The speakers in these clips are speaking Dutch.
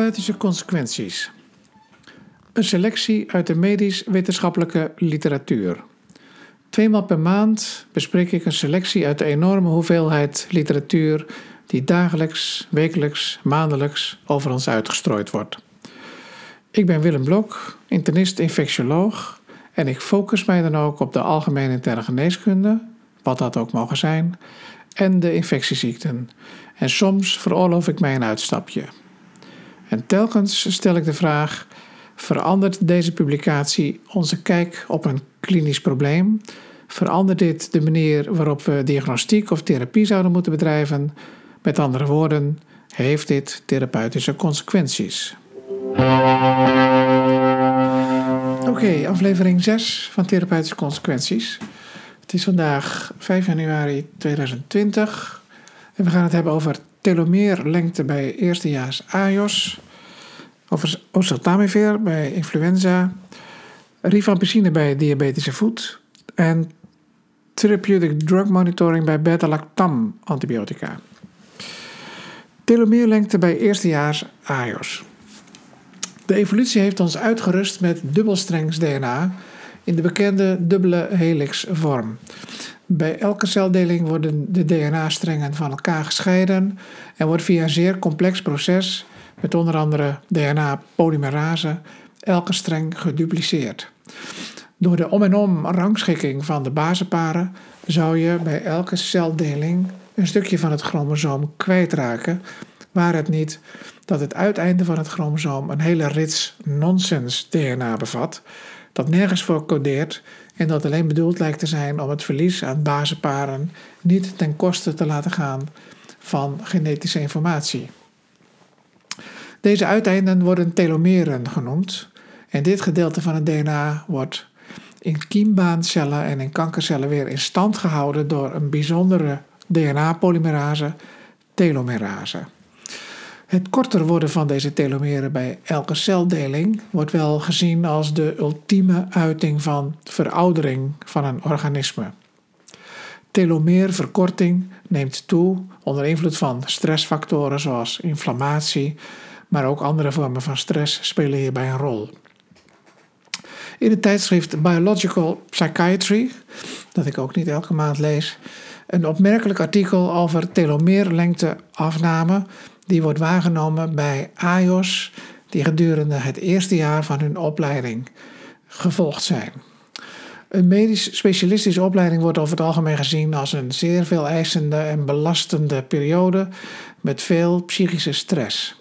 Therapeutische consequenties. Een selectie uit de medisch-wetenschappelijke literatuur. Tweemaal per maand bespreek ik een selectie uit de enorme hoeveelheid literatuur die dagelijks, wekelijks, maandelijks over ons uitgestrooid wordt. Ik ben Willem Blok, internist-infectioloog en ik focus mij dan ook op de algemene interne geneeskunde, wat dat ook mogen zijn, en de infectieziekten. En soms veroorloof ik mij een uitstapje. En telkens stel ik de vraag: verandert deze publicatie onze kijk op een klinisch probleem? Verandert dit de manier waarop we diagnostiek of therapie zouden moeten bedrijven? Met andere woorden, heeft dit therapeutische consequenties? Oké, aflevering 6 van Therapeutische Consequenties. Het is vandaag 5 januari 2020 en we gaan het hebben over telomeerlengte bij eerstejaars AIOS, over oseltamivir bij influenza, rifampicine bij diabetische voet en therapeutic drug monitoring bij beta-lactam antibiotica. Telomeerlengte bij eerstejaars AIOS. De evolutie heeft ons uitgerust met dubbelstrengs DNA in de bekende dubbele helix vorm. Bij elke celdeling worden de DNA-strengen van elkaar gescheiden en wordt via een zeer complex proces, met onder andere DNA-polymerase, elke streng gedupliceerd. Door de om en om rangschikking van de basenparen zou je bij elke celdeling een stukje van het chromosoom kwijtraken, waar het niet dat het uiteinde van het chromosoom een hele rits nonsens DNA bevat, dat nergens voor codeert en dat alleen bedoeld lijkt te zijn om het verlies aan basenparen niet ten koste te laten gaan van genetische informatie. Deze uiteinden worden telomeren genoemd en dit gedeelte van het DNA wordt in kiembaancellen en in kankercellen weer in stand gehouden door een bijzondere DNA-polymerase, telomerase. Het korter worden van deze telomeren bij elke celdeling wordt wel gezien als de ultieme uiting van veroudering van een organisme. Telomeerverkorting neemt toe onder invloed van stressfactoren zoals inflammatie, maar ook andere vormen van stress spelen hierbij een rol. In het tijdschrift Biological Psychiatry, dat ik ook niet elke maand lees, een opmerkelijk artikel over telomeerlengteafname die wordt waargenomen bij AIOS die gedurende het eerste jaar van hun opleiding gevolgd zijn. Een medisch specialistische opleiding wordt over het algemeen gezien als een zeer veel eisende en belastende periode met veel psychische stress.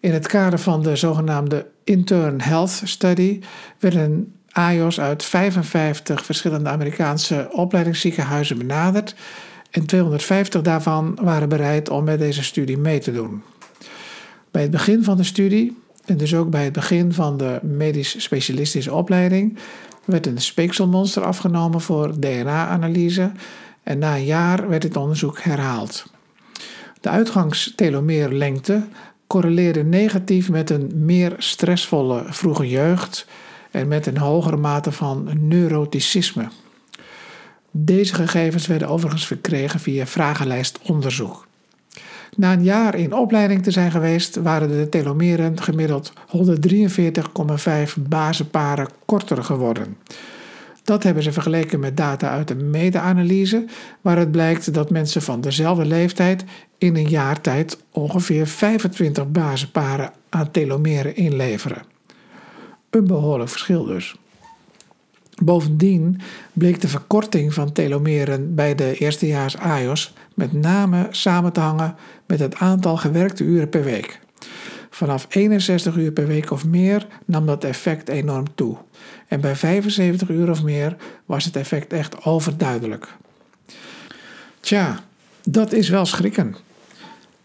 In het kader van de zogenaamde Intern Health Study werden AIOS uit 55 verschillende Amerikaanse opleidingsziekenhuizen benaderd en 250 daarvan waren bereid om met deze studie mee te doen. Bij het begin van de studie, en dus ook bij het begin van de medisch specialistische opleiding, werd een speekselmonster afgenomen voor DNA-analyse en na een jaar werd dit onderzoek herhaald. De uitgangstelomeerlengte correleerde negatief met een meer stressvolle vroege jeugd en met een hogere mate van neuroticisme. Deze gegevens werden overigens verkregen via vragenlijstonderzoek. Na een jaar in opleiding te zijn geweest, waren de telomeren gemiddeld 143,5 basenparen korter geworden. Dat hebben ze vergeleken met data uit een meta-analyse, waaruit blijkt dat mensen van dezelfde leeftijd in een jaar tijd ongeveer 25 basenparen aan telomeren inleveren. Een behoorlijk verschil dus. Bovendien bleek de verkorting van telomeren bij de eerstejaars AIOS met name samen te hangen met het aantal gewerkte uren per week. Vanaf 61 uur per week of meer nam dat effect enorm toe. En bij 75 uur of meer was het effect echt overduidelijk. Tja, dat is wel schrikken.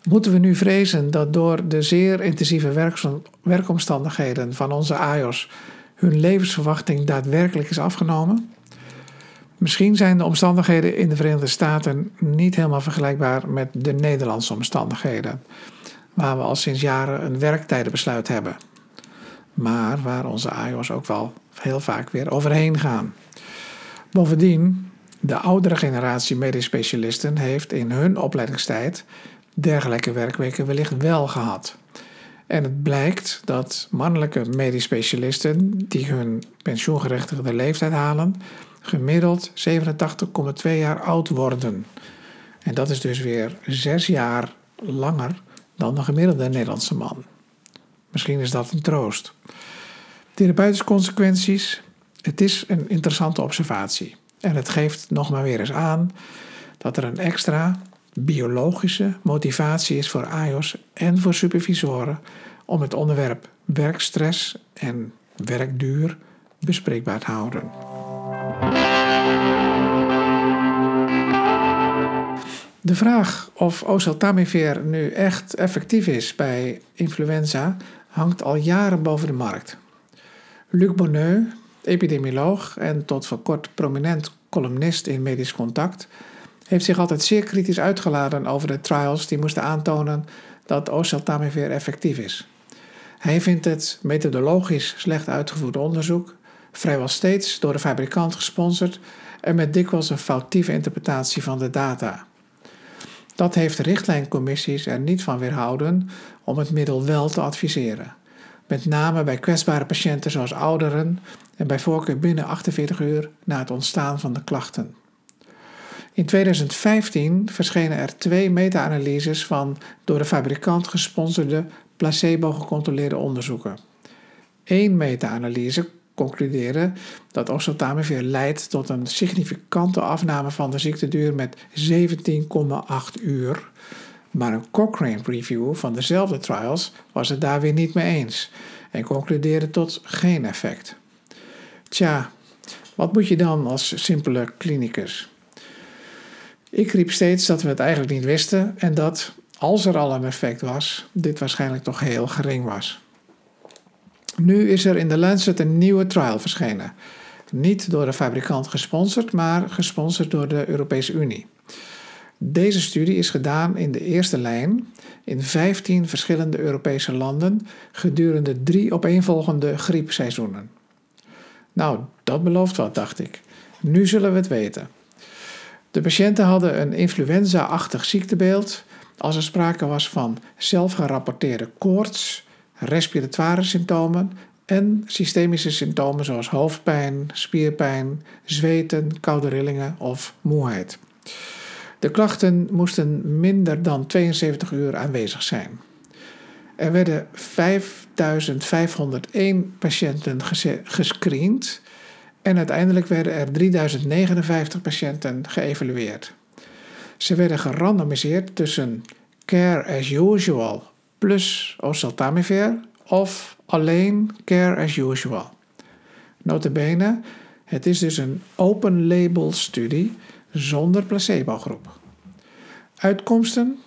Moeten we nu vrezen dat door de zeer intensieve werkomstandigheden van onze AIOS hun levensverwachting daadwerkelijk is afgenomen? Misschien zijn de omstandigheden in de Verenigde Staten niet helemaal vergelijkbaar met de Nederlandse omstandigheden, waar we al sinds jaren een werktijdenbesluit hebben, maar waar onze AIOS ook wel heel vaak weer overheen gaan. Bovendien, de oudere generatie medisch specialisten heeft in hun opleidingstijd dergelijke werkweken wellicht wel gehad. En het blijkt dat mannelijke medisch specialisten die hun pensioengerechtigde leeftijd halen, gemiddeld 87,2 jaar oud worden. En dat is dus weer zes jaar langer dan de gemiddelde Nederlandse man. Misschien is dat een troost. Therapeutische consequenties. Het is een interessante observatie. En het geeft nog maar weer eens aan dat er een extra biologische motivatie is voor AIOS en voor supervisoren om het onderwerp werkstress en werkduur bespreekbaar te houden. De vraag of oseltamivir nu echt effectief is bij influenza hangt al jaren boven de markt. Luc Bonneux, epidemioloog en tot voor kort prominent columnist in Medisch Contact, heeft zich altijd zeer kritisch uitgeladen over de trials die moesten aantonen dat oseltamivir effectief is. Hij vindt het methodologisch slecht uitgevoerd onderzoek, vrijwel steeds door de fabrikant gesponsord en met dikwijls een foutieve interpretatie van de data. Dat heeft richtlijncommissies er niet van weerhouden om het middel wel te adviseren. Met name bij kwetsbare patiënten zoals ouderen en bij voorkeur binnen 48 uur na het ontstaan van de klachten. In 2015 verschenen er twee meta-analyses van door de fabrikant gesponsorde placebo-gecontroleerde onderzoeken. Eén meta-analyse concludeerde dat oseltamivir leidt tot een significante afname van de ziekteduur met 17,8 uur. Maar een Cochrane review van dezelfde trials was het daar weer niet mee eens en concludeerde tot geen effect. Tja, wat moet je dan als simpele klinicus? Ik riep steeds dat we het eigenlijk niet wisten en dat, als er al een effect was, dit waarschijnlijk toch heel gering was. Nu is er in de Lancet een nieuwe trial verschenen. Niet door de fabrikant gesponsord, maar gesponsord door de Europese Unie. Deze studie is gedaan in de eerste lijn in 15 verschillende Europese landen gedurende drie opeenvolgende griepseizoenen. Nou, dat belooft wat, dacht ik. Nu zullen we het weten. De patiënten hadden een influenza-achtig ziektebeeld als er sprake was van zelfgerapporteerde koorts, respiratoire symptomen en systemische symptomen zoals hoofdpijn, spierpijn, zweten, koude rillingen of moeheid. De klachten moesten minder dan 72 uur aanwezig zijn. Er werden 5501 patiënten gescreend en uiteindelijk werden er 3059 patiënten geëvalueerd. Ze werden gerandomiseerd tussen care as usual plus oseltamivir of alleen care as usual. Notabene, het is dus een open label studie zonder placebo-groep. Uitkomsten?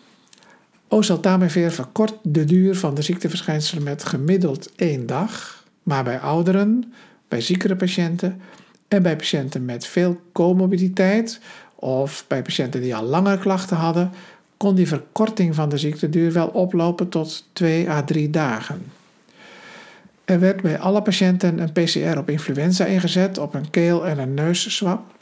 Oseltamivir verkort de duur van de ziekteverschijnselen met gemiddeld één dag, maar bij ouderen, bij ziekere patiënten en bij patiënten met veel comorbiditeit of bij patiënten die al langer klachten hadden, kon die verkorting van de ziekteduur wel oplopen tot 2 à 3 dagen. Er werd bij alle patiënten een PCR op influenza ingezet op een keel- en een neusswab.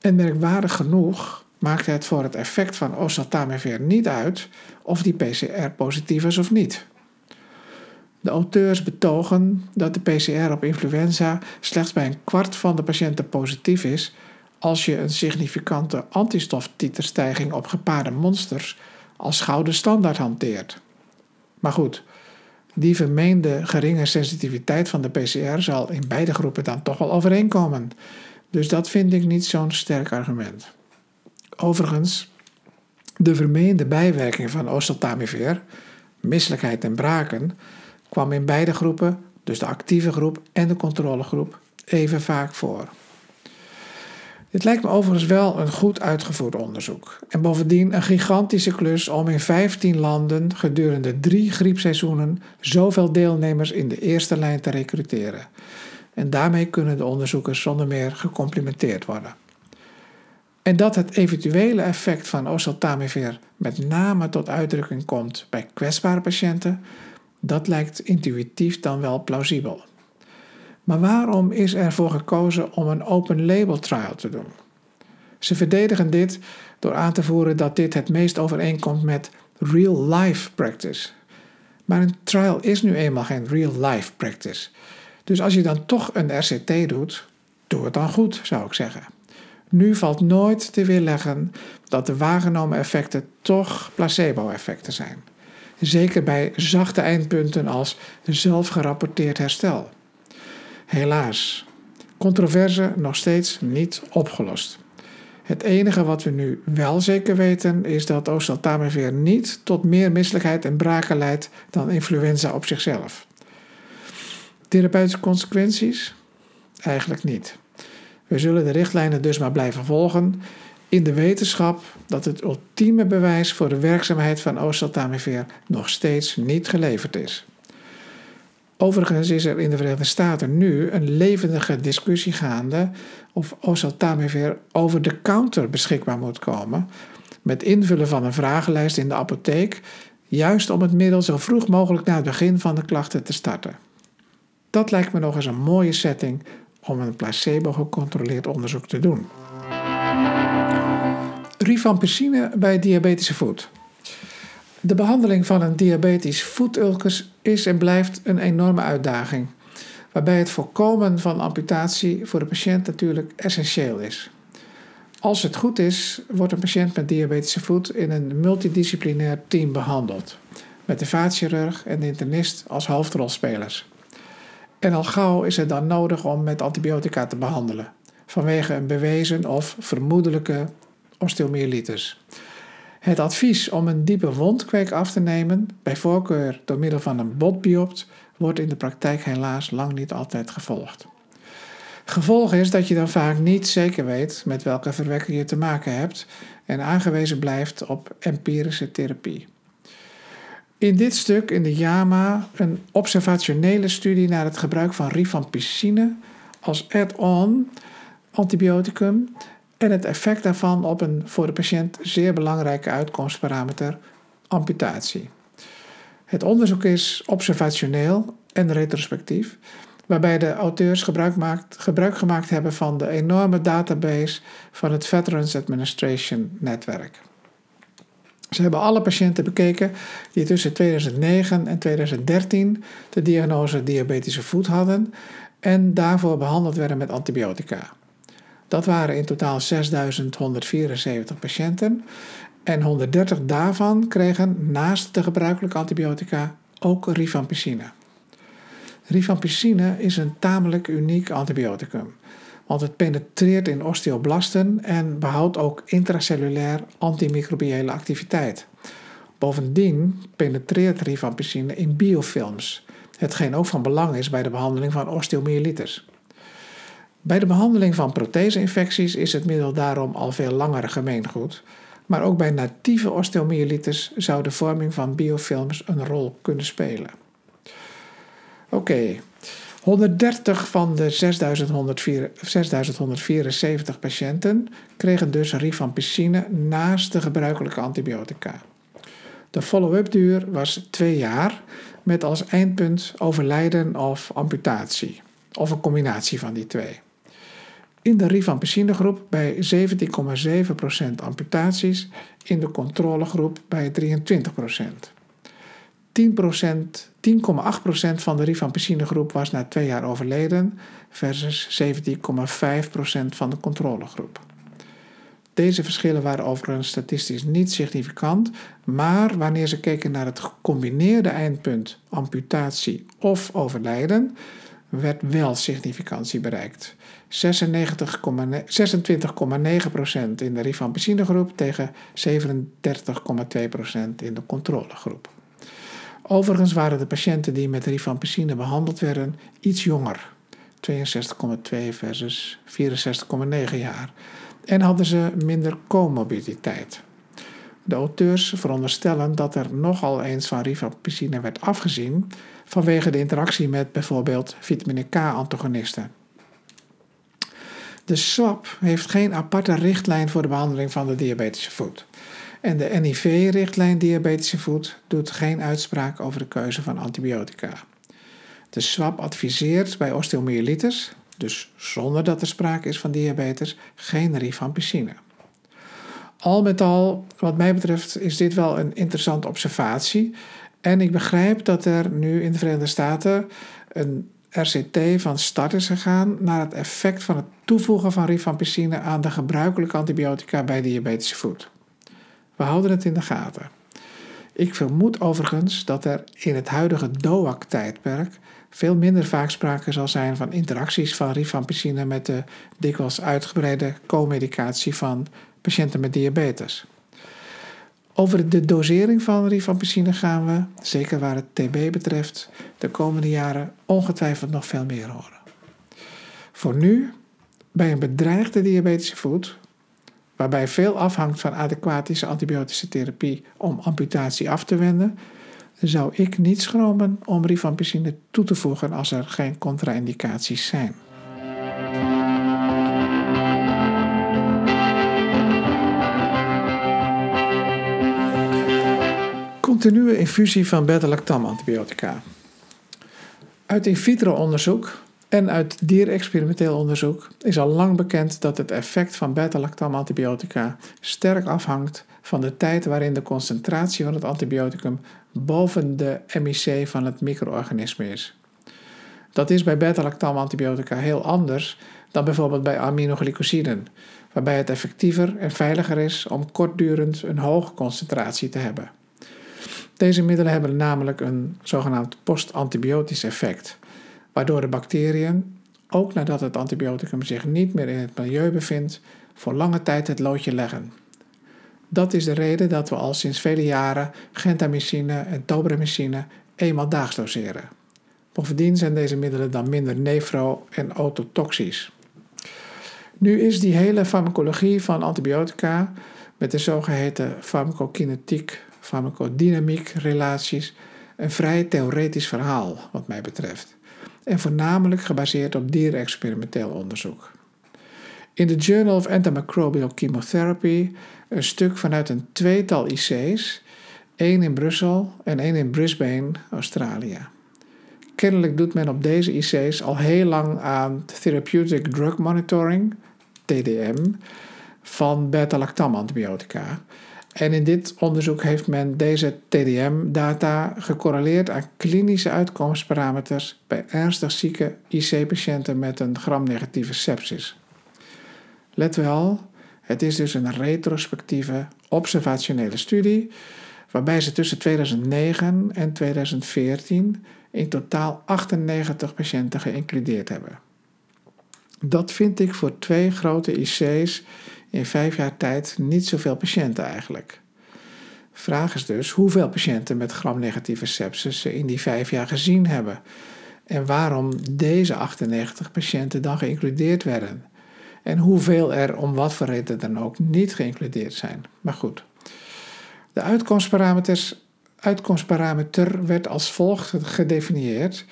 En merkwaardig genoeg maakte het voor het effect van oseltamivir niet uit of die PCR positief is of niet. De auteurs betogen dat de PCR op influenza slechts bij een kwart van de patiënten positief is als je een significante antistoftiterstijging op gepaarde monsters als gouden standaard hanteert. Maar goed, die vermeende geringe sensitiviteit van de PCR zal in beide groepen dan toch wel overeenkomen. Dus dat vind ik niet zo'n sterk argument. Overigens, de vermeende bijwerking van oseltamivir, misselijkheid en braken, kwam in beide groepen, dus de actieve groep en de controlegroep, even vaak voor. Dit lijkt me overigens wel een goed uitgevoerd onderzoek. En bovendien een gigantische klus om in 15 landen gedurende drie griepseizoenen zoveel deelnemers in de eerste lijn te recruteren. En daarmee kunnen de onderzoekers zonder meer gecomplimenteerd worden. En dat het eventuele effect van oseltamivir met name tot uitdrukking komt bij kwetsbare patiënten, dat lijkt intuïtief dan wel plausibel. Maar waarom is er voor gekozen om een open label trial te doen? Ze verdedigen dit door aan te voeren dat dit het meest overeenkomt met real life practice. Maar een trial is nu eenmaal geen real-life practice. Dus als je dan toch een RCT doet, doe het dan goed, zou ik zeggen. Nu valt nooit te weerleggen dat de waargenomen effecten toch placebo-effecten zijn. Zeker bij zachte eindpunten als zelfgerapporteerd herstel. Helaas, controverse nog steeds niet opgelost. Het enige wat we nu wel zeker weten is dat oseltamivir niet tot meer misselijkheid en braken leidt dan influenza op zichzelf. Therapeutische consequenties? Eigenlijk niet. We zullen de richtlijnen dus maar blijven volgen in de wetenschap dat het ultieme bewijs voor de werkzaamheid van oseltamivir nog steeds niet geleverd is. Overigens is er in de Verenigde Staten nu een levendige discussie gaande of oseltamivir over de counter beschikbaar moet komen, met invullen van een vragenlijst in de apotheek, juist om het middel zo vroeg mogelijk na het begin van de klachten te starten. Dat lijkt me nog eens een mooie setting om een placebo-gecontroleerd onderzoek te doen. Rifampicine bij diabetische voet. De behandeling van een diabetisch voetulcus is en blijft een enorme uitdaging, waarbij het voorkomen van amputatie voor de patiënt natuurlijk essentieel is. Als het goed is, wordt een patiënt met diabetische voet in een multidisciplinair team behandeld, met de vaatchirurg en de internist als hoofdrolspelers. En al gauw is het dan nodig om met antibiotica te behandelen, vanwege een bewezen of vermoedelijke osteomyelitis. Het advies om een diepe wondkweek af te nemen, bij voorkeur door middel van een botbiopt, wordt in de praktijk helaas lang niet altijd gevolgd. Gevolg is dat je dan vaak niet zeker weet met welke verwekker je te maken hebt en aangewezen blijft op empirische therapie. In dit stuk in de JAMA een observationele studie naar het gebruik van rifampicine als add-on antibioticum en het effect daarvan op een voor de patiënt zeer belangrijke uitkomstparameter, amputatie. Het onderzoek is observationeel en retrospectief, waarbij de auteurs gebruik, maakt, gebruik gemaakt hebben van de enorme database van het Veterans Administration netwerk. Ze hebben alle patiënten bekeken die tussen 2009 en 2013 de diagnose diabetische voet hadden en daarvoor behandeld werden met antibiotica. Dat waren in totaal 6.174 patiënten en 130 daarvan kregen naast de gebruikelijke antibiotica ook rifampicine. Rifampicine is een tamelijk uniek antibioticum, want het penetreert in osteoblasten en behoudt ook intracellulair antimicrobiële activiteit. Bovendien penetreert rifampicine in biofilms, hetgeen ook van belang is bij de behandeling van osteomyelitis. Bij de behandeling van protheseinfecties is het middel daarom al veel langer gemeengoed, maar ook bij natieve osteomyelitis zou de vorming van biofilms een rol kunnen spelen. Oké, 130 van de 6174 patiënten kregen dus rifampicine naast de gebruikelijke antibiotica. De follow-up duur was twee jaar met als eindpunt overlijden of amputatie, of een combinatie van die twee. In de rifampicine-groep bij 17,7% amputaties, in de controlegroep bij 23%. 10%, 10,8% van de rifampicine-groep was na twee jaar overleden versus 17,5% van de controlegroep. Deze verschillen waren overigens statistisch niet significant, maar wanneer ze keken naar het gecombineerde eindpunt amputatie of overlijden, werd wel significantie bereikt. 26,9% in de rifampicine-groep tegen 37,2% in de controlegroep. Overigens waren de patiënten die met rifampicine behandeld werden iets jonger, 62,2 versus 64,9 jaar, en hadden ze minder comorbiditeit. De auteurs veronderstellen dat er nogal eens van rifampicine werd afgezien vanwege de interactie met bijvoorbeeld vitamine K-antagonisten. De SWAP heeft geen aparte richtlijn voor de behandeling van de diabetische voet. En de NIV-richtlijn diabetische voet doet geen uitspraak over de keuze van antibiotica. De SWAP adviseert bij osteomyelitis, dus zonder dat er sprake is van diabetes, geen rifampicine. Al met al, wat mij betreft, is dit wel een interessante observatie En ik begrijp dat er nu in de Verenigde Staten een RCT van start is gegaan naar het effect van het toevoegen van rifampicine aan de gebruikelijke antibiotica bij diabetische voet. We houden het in de gaten. Ik vermoed overigens dat er in het huidige DOAC-tijdperk veel minder vaak sprake zal zijn van interacties van rifampicine met de dikwijls uitgebreide co-medicatie van patiënten met diabetes. Over de dosering van rifampicine gaan we, zeker waar het TB betreft, de komende jaren ongetwijfeld nog veel meer horen. Voor nu, bij een bedreigde diabetische voet, waarbij veel afhangt van adequatische antibiotische therapie om amputatie af te wenden, zou ik niet schromen om rifampicine toe te voegen als er geen contra-indicaties zijn. Continue infusie van beta-lactam antibiotica. Uit in vitro onderzoek en uit dierexperimenteel onderzoek is al lang bekend dat het effect van beta-lactam antibiotica sterk afhangt van de tijd waarin de concentratie van het antibioticum boven de MIC van het micro-organisme is. Dat is bij beta-lactam antibiotica heel anders dan bijvoorbeeld bij aminoglycosiden, waarbij het effectiever en veiliger is om kortdurend een hoge concentratie te hebben. Deze middelen hebben namelijk een zogenaamd post-antibiotisch effect, waardoor de bacteriën, ook nadat het antibioticum zich niet meer in het milieu bevindt, voor lange tijd het loodje leggen. Dat is de reden dat we al sinds vele jaren gentamicine en tobramycine eenmaal daags doseren. Bovendien zijn deze middelen dan minder nefro- en ototoxisch. Nu is die hele farmacologie van antibiotica met de zogeheten farmacokinetiek farmacodynamiek relaties een vrij theoretisch verhaal, wat mij betreft, en voornamelijk gebaseerd op dierexperimenteel onderzoek. In de Journal of Antimicrobial Chemotherapy een stuk vanuit een tweetal IC's, één in Brussel en één in Brisbane, Australië. Kennelijk doet men op deze IC's al heel lang aan Therapeutic Drug Monitoring, TDM, van beta-lactam antibiotica en in dit onderzoek heeft men deze TDM-data gecorreleerd aan klinische uitkomstparameters bij ernstig zieke IC-patiënten met een gramnegatieve sepsis. Let wel, het is dus een retrospectieve observationele studie waarbij ze tussen 2009 en 2014 in totaal 98 patiënten geïncludeerd hebben. Dat vind ik voor twee grote IC's in vijf jaar tijd niet zoveel patiënten eigenlijk. Vraag is dus hoeveel patiënten met gramnegatieve sepsis ze in die vijf jaar gezien hebben en waarom deze 98 patiënten dan geïncludeerd werden. En hoeveel er om wat voor reden dan ook niet geïncludeerd zijn. Maar goed. De uitkomstparameters, uitkomstparameter werd als volgt gedefinieerd.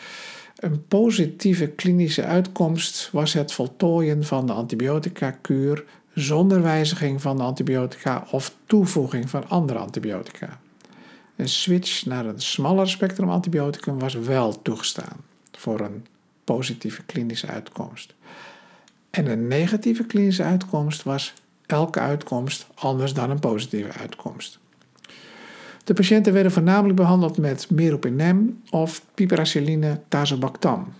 Een positieve klinische uitkomst was het voltooien van de antibiotica-kuur zonder wijziging van de antibiotica of toevoeging van andere antibiotica. Een switch naar een smaller spectrum antibioticum was wel toegestaan voor een positieve klinische uitkomst. En een negatieve klinische uitkomst was elke uitkomst anders dan een positieve uitkomst. De patiënten werden voornamelijk behandeld met meropenem of piperacilline tazobactam.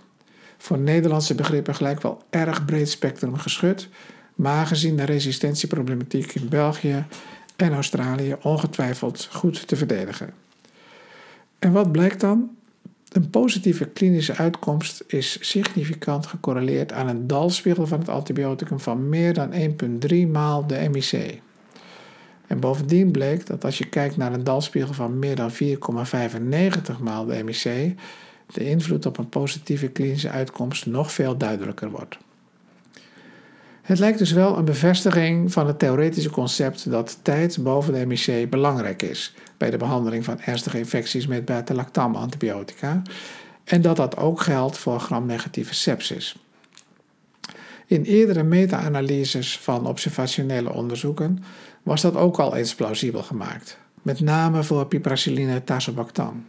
Voor Nederlandse begrippen gelijk wel erg breed spectrum geschud, maar gezien de resistentieproblematiek in België en Australië ongetwijfeld goed te verdedigen. En wat blijkt dan? Een positieve klinische uitkomst is significant gecorreleerd aan een dalspiegel van het antibioticum van meer dan 1,3 maal de MIC. En bovendien bleek dat als je kijkt naar een dalspiegel van meer dan 4,95 maal de MIC, de invloed op een positieve klinische uitkomst nog veel duidelijker wordt. Het lijkt dus wel een bevestiging van het theoretische concept dat tijd boven de MIC belangrijk is bij de behandeling van ernstige infecties met beta-lactam antibiotica en dat dat ook geldt voor gramnegatieve sepsis. In eerdere meta-analyses van observationele onderzoeken was dat ook al eens plausibel gemaakt, met name voor piperacilline tazobactam.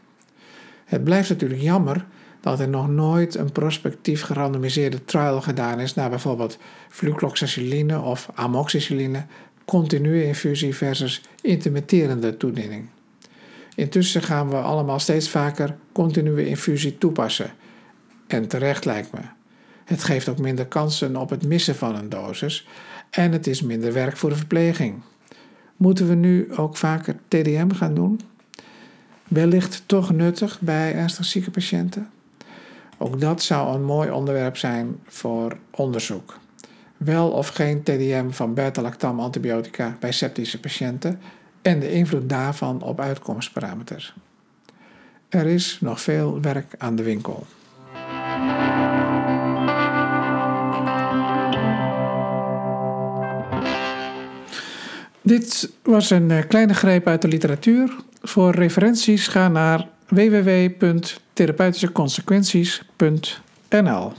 Het blijft natuurlijk jammer dat er nog nooit een prospectief gerandomiseerde trial gedaan is naar bijvoorbeeld flucloxaciline of amoxicilline, continue infusie versus intermitterende toediening. Intussen gaan we allemaal steeds vaker continue infusie toepassen. En terecht lijkt me. Het geeft ook minder kansen op het missen van een dosis en het is minder werk voor de verpleging. Moeten we nu ook vaker TDM gaan doen? Wellicht toch nuttig bij ernstig zieke patiënten? Ook dat zou een mooi onderwerp zijn voor onderzoek. Wel of geen TDM van beta-lactam antibiotica bij septische patiënten en de invloed daarvan op uitkomstparameters. Er is nog veel werk aan de winkel. Dit was een eh, kleine greep uit de literatuur. Voor referenties ga naar www.therapeutischeconsequenties.nl.